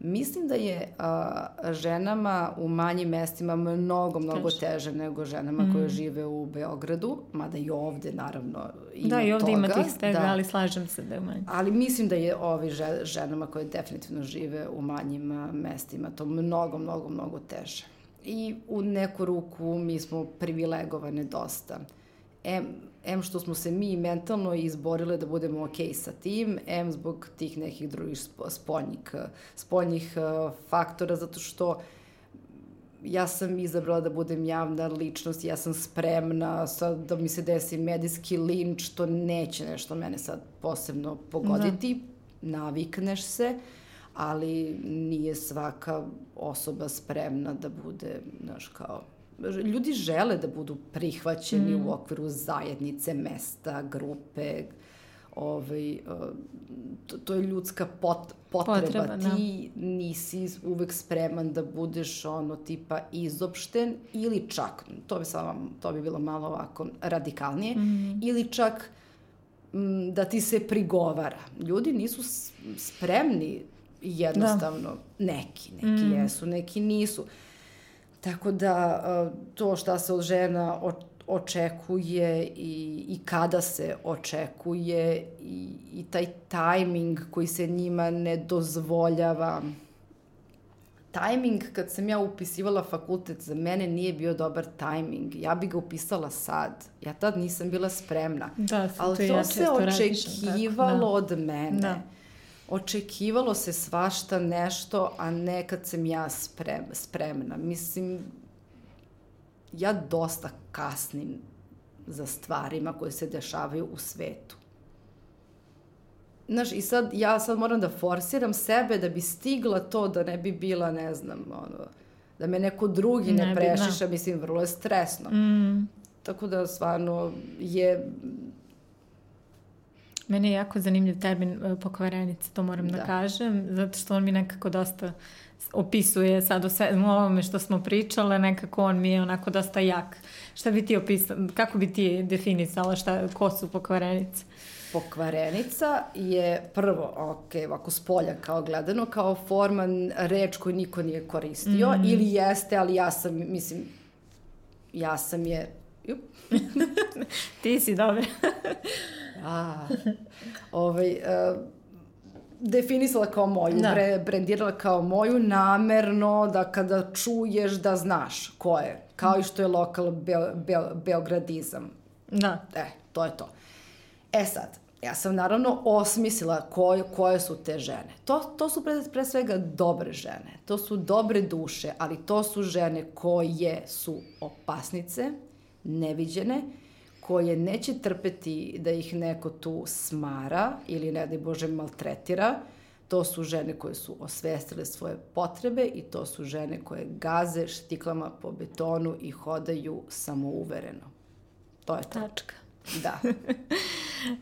Mislim da je a, ženama u manjim mestima mnogo, mnogo teže, teže nego ženama mm. koje žive u Beogradu, mada i ovde naravno ima Da, i ovde toga. ima tih stega, da. ali slažem se da je manje. Ali mislim da je ovi ženama koje definitivno žive u manjim mestima to mnogo, mnogo, mnogo teže. I u neku ruku mi smo privilegovane dosta. Em, što smo se mi mentalno izborile da budemo ok sa tim, M zbog tih nekih drugih spoljnih, spoljnih uh, faktora, zato što ja sam izabrala da budem javna ličnost, ja sam spremna sad da mi se desi medijski linč, to neće nešto mene sad posebno pogoditi, da. navikneš se, ali nije svaka osoba spremna da bude, znaš, kao ljudi žele da budu prihvaćeni mm. u okviru zajednice, mesta, grupe, ovaj, to, to je ljudska pot, potreba. potreba da. Ti da. nisi uvek spreman da budeš ono tipa izopšten ili čak, to bi, samo, to bi bilo malo ovako radikalnije, mm. ili čak m, da ti se prigovara. Ljudi nisu spremni jednostavno, da. neki, neki mm. jesu, neki nisu. Uh, Tako da to šta se od žena očekuje i, i kada se očekuje i, i taj tajming koji se njima ne dozvoljava. Tajming kad sam ja upisivala fakultet za mene nije bio dobar tajming. Ja bi ga upisala sad. Ja tad nisam bila spremna. Da, Ali to, to ja se očekivalo da. od mene. Da očekivalo se svašta nešto, a nekad sam ja sprem, spremna. Mislim, ja dosta kasnim za stvarima koje se dešavaju u svetu. Znaš, i sad, ja sad moram da forsiram sebe da bi stigla to, da ne bi bila, ne znam, ono, da me neko drugi ne, ne prešiša, bi, mislim, vrlo je stresno. Mm. Tako da, stvarno, je Meni je jako zanimljiv termin e, pokvarenica, to moram da. da kažem, zato što on mi nekako dosta opisuje sad o sve, ovome što smo pričale, nekako on mi je onako dosta jak. Šta bi ti opisala, kako bi ti definisala šta, ko su pokvarenice? Pokvarenica je prvo, ok, ovako s polja kao gledano, kao forma reč koju niko nije koristio, mm. ili jeste, ali ja sam, mislim, ja sam je... Jup. ti si dobra. A, ovaj, uh, definisala kao moju, da. bre, brendirala kao moju namerno da kada čuješ da znaš ko je. Kao i što je lokal be, be, beogradizam. Da. E, to je to. E sad, ja sam naravno osmislila koje, koje su te žene. To, to su pre, pre svega dobre žene. To su dobre duše, ali to su žene koje su opasnice, neviđene, koje neće trpeti da ih neko tu smara ili ne da Bože maltretira, to su žene koje su osvestile svoje potrebe i to su žene koje gaze štiklama po betonu i hodaju samouvereno. To je to. Tačka. Da.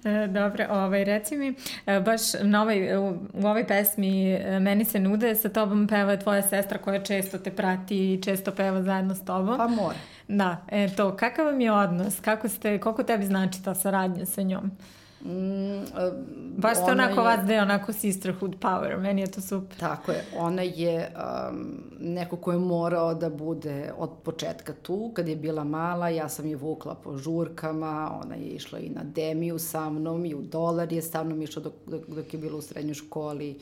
E, dobro, ovaj, reci mi, e, baš na ovaj, u, u ovoj pesmi e, Meni se nude, sa tobom peva tvoja sestra koja često te prati i često peva zajedno s tobom. Pa mora. Da, e, to, kakav vam je odnos? Kako ste, koliko tebi znači ta saradnja sa njom? Mm, Baš ste onako je, vas je onako sisterhood power, meni je to super. Tako je, ona je um, neko ko je morao da bude od početka tu, kad je bila mala, ja sam je vukla po žurkama, ona je išla i na demiju sa mnom i u dolar je sa mnom išla dok, dok, dok je bila u srednjoj školi.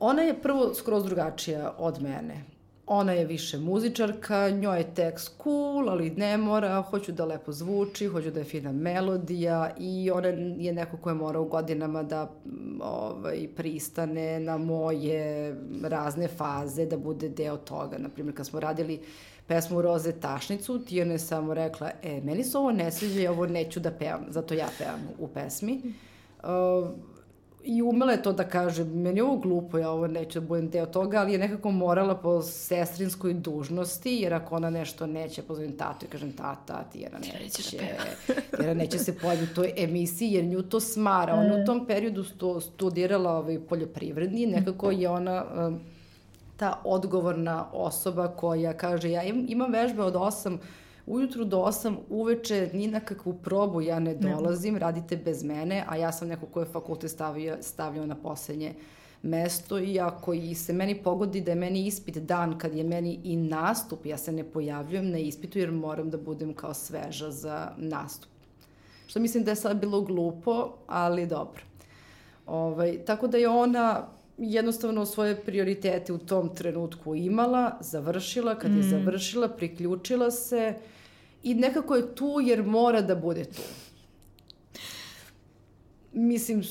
Ona je prvo skroz drugačija od mene ona je više muzičarka, njoj je tekst cool, ali ne mora, hoću da lepo zvuči, hoću da je fina melodija i ona je neko koje mora u godinama da ovaj, pristane na moje razne faze, da bude deo toga. Naprimjer, kad smo radili pesmu Roze Tašnicu, Tijana je samo rekla, e, meni se ovo ne sviđa i ovo neću da pevam, zato ja pevam u pesmi. Uh, i umela je to da kaže, meni je ovo glupo, ja ovo neću da budem deo toga, ali je nekako morala po sestrinskoj dužnosti, jer ako ona nešto neće, pozovem tatu i kažem, tata, Tijana neće, Tijana neće se pojaviti u toj emisiji, jer nju to smara. Ona u tom periodu sto, studirala ovaj, poljoprivredni, nekako je ona um, ta odgovorna osoba koja kaže, ja imam vežbe od 8 ujutru do 8 uveče ni na kakvu probu ja ne dolazim, ne. radite bez mene, a ja sam neko ko je fakultet stavio, stavljao na poslednje mesto i ako i se meni pogodi da je meni ispit dan kad je meni i nastup, ja se ne pojavljujem na ispitu jer moram da budem kao sveža za nastup. Što mislim da je sad bilo glupo, ali dobro. Ovaj, tako da je ona jednostavno svoje prioritete u tom trenutku imala, završila, kad mm. je završila, priključila se i nekako je tu jer mora da bude tu. Mislim,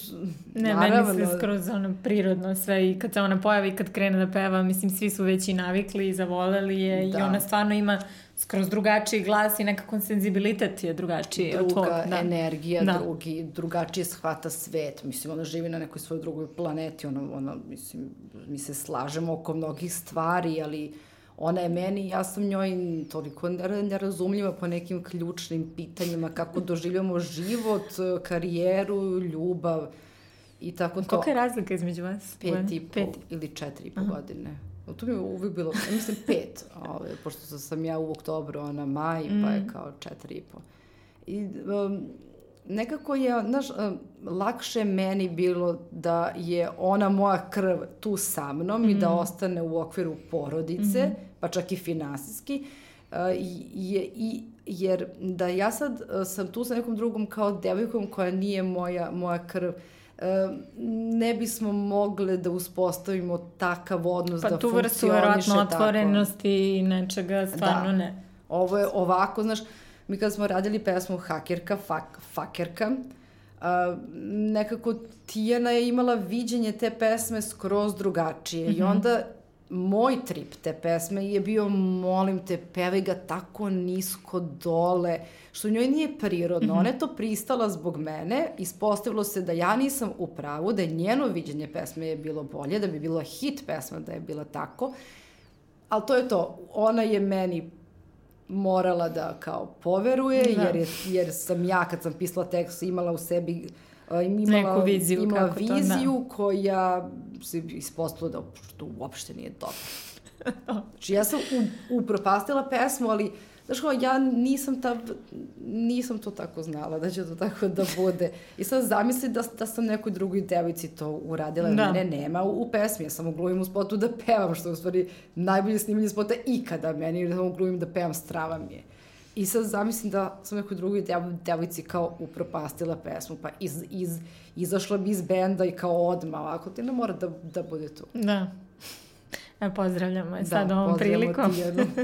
ne, naravno... meni se skroz ono prirodno sve i kad se ona pojavi i kad krene da peva, mislim, svi su već i navikli i zavoleli je da. i ona stvarno ima skroz drugačiji glas i nekako senzibilitet je drugačiji. Druga tvog, da. energija, da. drugi, drugačije shvata svet. Mislim, ona živi na nekoj svojoj drugoj planeti, ona, ona, mislim, mi se slažemo oko mnogih stvari, ali ona je meni, ja sam njoj toliko nerazumljiva po nekim ključnim pitanjima, kako doživljamo život, karijeru, ljubav i tako to. Koliko je razlika između vas? Pet i po, pet. ili četiri i po Aha. godine. Tu mi je uvijek bilo, ja mislim, pet, ove, ovaj, pošto sam ja u oktobru, ona maj, mm. pa je mm. kao četiri i po. I um, nekako je, znaš, um, lakše meni bilo da je ona moja krv tu sa mnom mm. i da mm. ostane u okviru porodice, mm. Pa čak i finansijski, uh, je, i, jer da ja sad uh, sam tu sa nekom drugom kao devojkom koja nije moja, moja krv, uh, ne bismo mogle da uspostavimo takav odnos pa, da funkcioniše tako. Pa tu vrstu otvorenosti i nečega stvarno da. ne. Ovo je ovako, znaš, mi kada smo radili pesmu Hakerka, fak, Fakerka, uh, nekako Tijana je imala viđenje te pesme skroz drugačije mm -hmm. i mhm. onda moj trip te pesme je bio, molim te, pevaj ga tako nisko dole, što njoj nije prirodno. Mm -hmm. Ona je to pristala zbog mene, ispostavilo se da ja nisam u pravu, da je njeno viđenje pesme je bilo bolje, da bi bila hit pesma da je bila tako, ali to je to. Ona je meni morala da kao poveruje, da. jer, je, jer sam ja kad sam pisala tekst imala u sebi imala, Neku viziju, imala kako viziju to, da. koja se ispostavila da to uopšte nije dobro. znači ja sam upropastila pesmu, ali Znaš kao, ja nisam, ta, nisam to tako znala da će to tako da bude. I sad zamisli da, da sam nekoj drugoj devici to uradila. Da. Mene nema u, u pesmi. Ja samo glumim u spotu da pevam, što je u stvari najbolje snimljenje spota ikada meni. Jer samo glumim da pevam strava mi je. I sad zamislim da sam nekoj drugoj dev, devojci kao upropastila pesmu, pa iz, iz, izašla bi iz benda i kao odma, ovako, ti ne mora da, da bude tu. Da. E, pozdravljamo je da, sad ovom prilikom.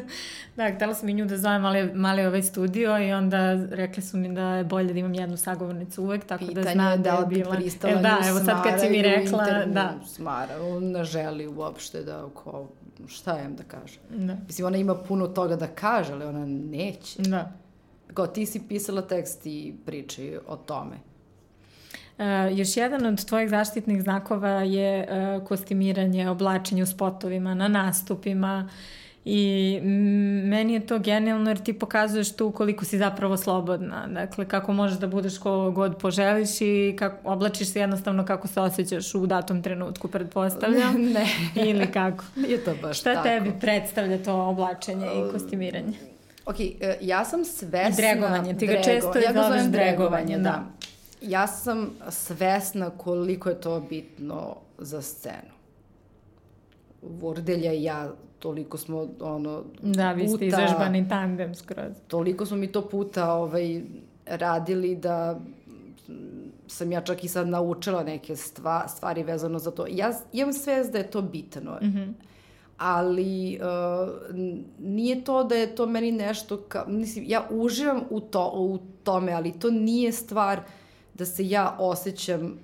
da, htela sam i nju da zovem mali, mali ovaj studio i onda rekli su mi da je bolje da imam jednu sagovornicu uvek, tako Pitanje da zna da je bila... Pitanje je da, evo sad kad si mi rekla, da. Smara, on ne želi uopšte da, ko, šta ja da kaže. Da. Mislim, ona ima puno toga da kaže, ali ona neće. Da. Kao ti si pisala tekst i priče o tome. Uh, još jedan od tvojih zaštitnih znakova je uh, kostimiranje, oblačenje u spotovima, na nastupima i meni je to genijalno jer ti pokazuješ tu koliko si zapravo slobodna. Dakle, kako možeš da budeš ko god poželiš i kako, oblačiš se jednostavno kako se osjećaš u datom trenutku, pretpostavljam. ne. Ili kako. Nije to baš Šta tako. tebi predstavlja to oblačenje i kostimiranje? Ok, e, ja sam svesna... I dregovanje, ti ga drego. često ja zoveš dregovanje, da. da ja sam svesna koliko je to bitno za scenu. Vordelja i ja toliko smo ono da vi ste izvežbani tandem skroz toliko smo mi to puta ovaj radili da sam ja čak i sad naučila neke stva, stvari vezano za to. Ja imam svest da je to bitno. Mm -hmm. Ali uh, nije to da je to meni nešto ka, mislim, ja uživam u, to, u tome, ali to nije stvar da se ja osjećam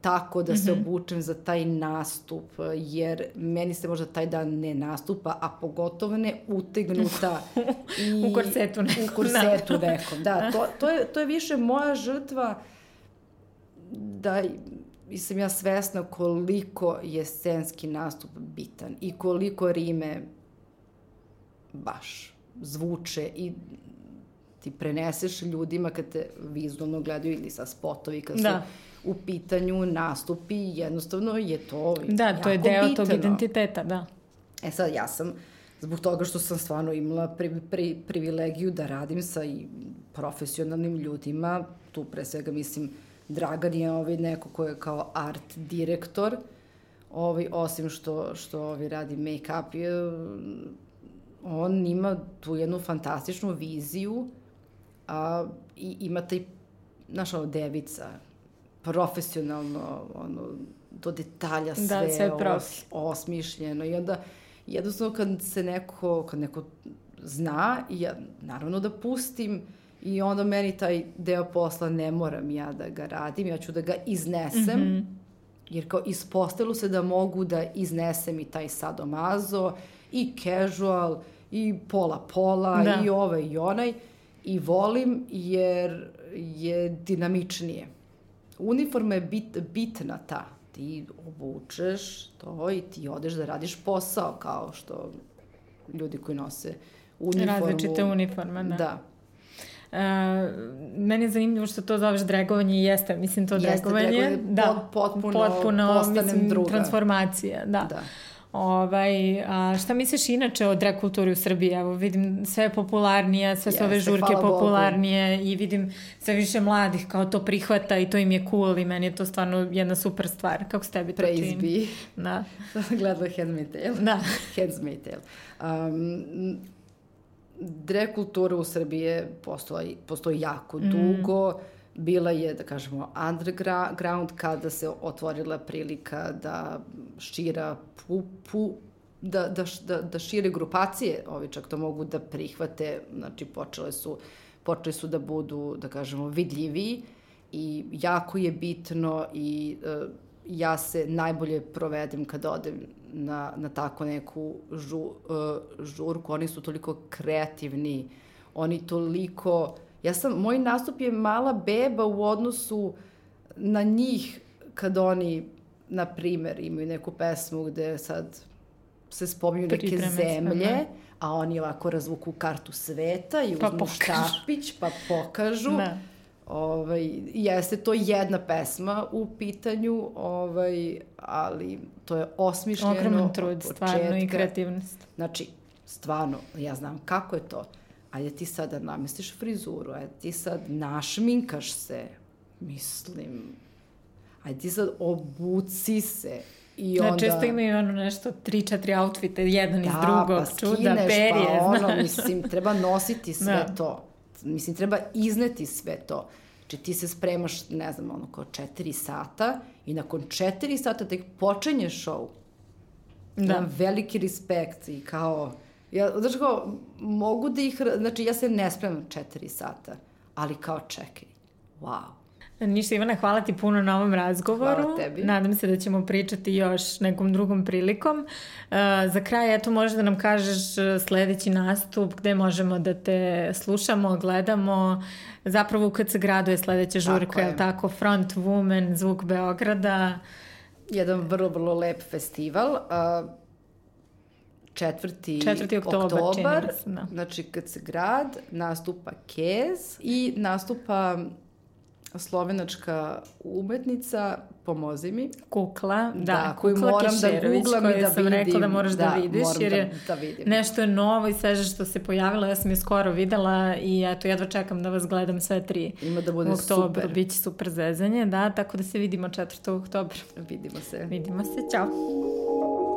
tako da se -hmm. obučem za taj nastup, jer meni se možda taj dan ne nastupa, a pogotovo ne utegnuta i u korsetu nekom. U korsetu nekom, da. To, to, je, to je više moja žrtva da sam ja svesna koliko je scenski nastup bitan i koliko rime baš zvuče i ti preneseš ljudima kad te vizualno gledaju ili sa spotovi kad da. su u pitanju nastupi, jednostavno je to Da, to je deo bitano. tog identiteta, da. E sad, ja sam, zbog toga što sam stvarno imala pri, pri, privilegiju da radim sa i profesionalnim ljudima, tu pre svega mislim Dragan je ovaj neko ko je kao art direktor, ovaj, osim što, što ovaj radi make-up, on ima tu jednu fantastičnu viziju a, i ima taj, znaš, ono, devica, profesionalno, ono, do detalja sve, da, sve os, osmišljeno i onda jednostavno kad se neko, kad neko zna, ja naravno da pustim i onda meni taj deo posla ne moram ja da ga radim, ja ću da ga iznesem, mm -hmm. jer kao ispostavilo se da mogu da iznesem i taj sadomazo i casual i pola-pola da. i ovaj i onaj i volim jer je dinamičnije. Uniforma je bit, bitna ta. Ti obučeš to i ti odeš da radiš posao kao što ljudi koji nose uniformu. Različite uniforme, da. Da. Uh, meni je zanimljivo što to zoveš dregovanje i jeste, mislim to jeste, dregovanje. Jeste, dregovanje, da, potpuno, potpuno postanem mislim, druga. Transformacija, da. da. Ovaj, a šta misliš inače o drag kulturi u Srbiji? Evo vidim sve je popularnije, sve su ove žurke popularnije Bogu. i vidim sve više mladih kao to prihvata i to im je cool i meni je to stvarno jedna super stvar. Kako se tebi to čini? Praise be. Da. Gledala Handmaid's Tale. Da. Handmaid's Tale. Um, drag kultura u Srbiji postoji, postoji jako mm. dugo bila je, da kažemo, underground kada se otvorila prilika da šira pu, pu, da, da, da, da šire grupacije, ovi čak to mogu da prihvate, znači počele su, počeli su da budu, da kažemo, vidljivi i jako je bitno i uh, ja se najbolje provedem kad odem na, na tako neku žu, uh, žurku, oni su toliko kreativni, oni toliko Ja sam, moj nastup je mala beba u odnosu na njih kad oni, na primer, imaju neku pesmu gde sad se spominju neke zemlje, da. a oni ovako razvuku kartu sveta i pa uzmu pokažu. štapić pa pokažu. Da. Ovaj, jeste to jedna pesma u pitanju, ovaj, ali to je osmišljeno Ogroman trud, stvarno i kreativnost. Znači, stvarno, ja znam kako je to ajde ti sad da namestiš frizuru, ajde ti sad našminkaš se, mislim, ajde ti sad obuci se, I da, onda... Da, često imaju ono nešto, tri, četiri outfite, jedan da, iz drugog, pa čuda, perije, pa ono, znaš. mislim, treba nositi sve da. to. Mislim, treba izneti sve to. Znači, ti se spremaš, ne znam, ono, kao četiri sata i nakon četiri sata tek počinje show. Da. Imam veliki respekt i kao Ja, znači kao, mogu da ih, znači ja se ne spremam četiri sata, ali kao čekaj, wow. Ništa Ivana, hvala ti puno na ovom razgovoru. Hvala tebi. Nadam se da ćemo pričati još nekom drugom prilikom. Uh, za kraj, eto, možeš da nam kažeš uh, sledeći nastup, gde možemo da te slušamo, gledamo. Zapravo u KC gradu je sledeća žurka, tako je. tako? Front Woman, Zvuk Beograda. Jedan vrlo, vrlo lep festival. Uh, 4. 4. oktobar, oktobar da. znači kad se grad, nastupa Kez i nastupa slovenačka umetnica, pomozi mi. Kukla, da, da koju Kukla moram da googlam i da sam vidim. rekla da moraš da, da vidiš, jer je da, da vidim. nešto je novo i sveže što se pojavilo, ja sam je skoro videla i eto, jedva čekam da vas gledam sve tri. Ima da bude oktober. super. Biće super zezanje, da, tako da se vidimo 4. oktobra. Vidimo se. Vidimo se, čao.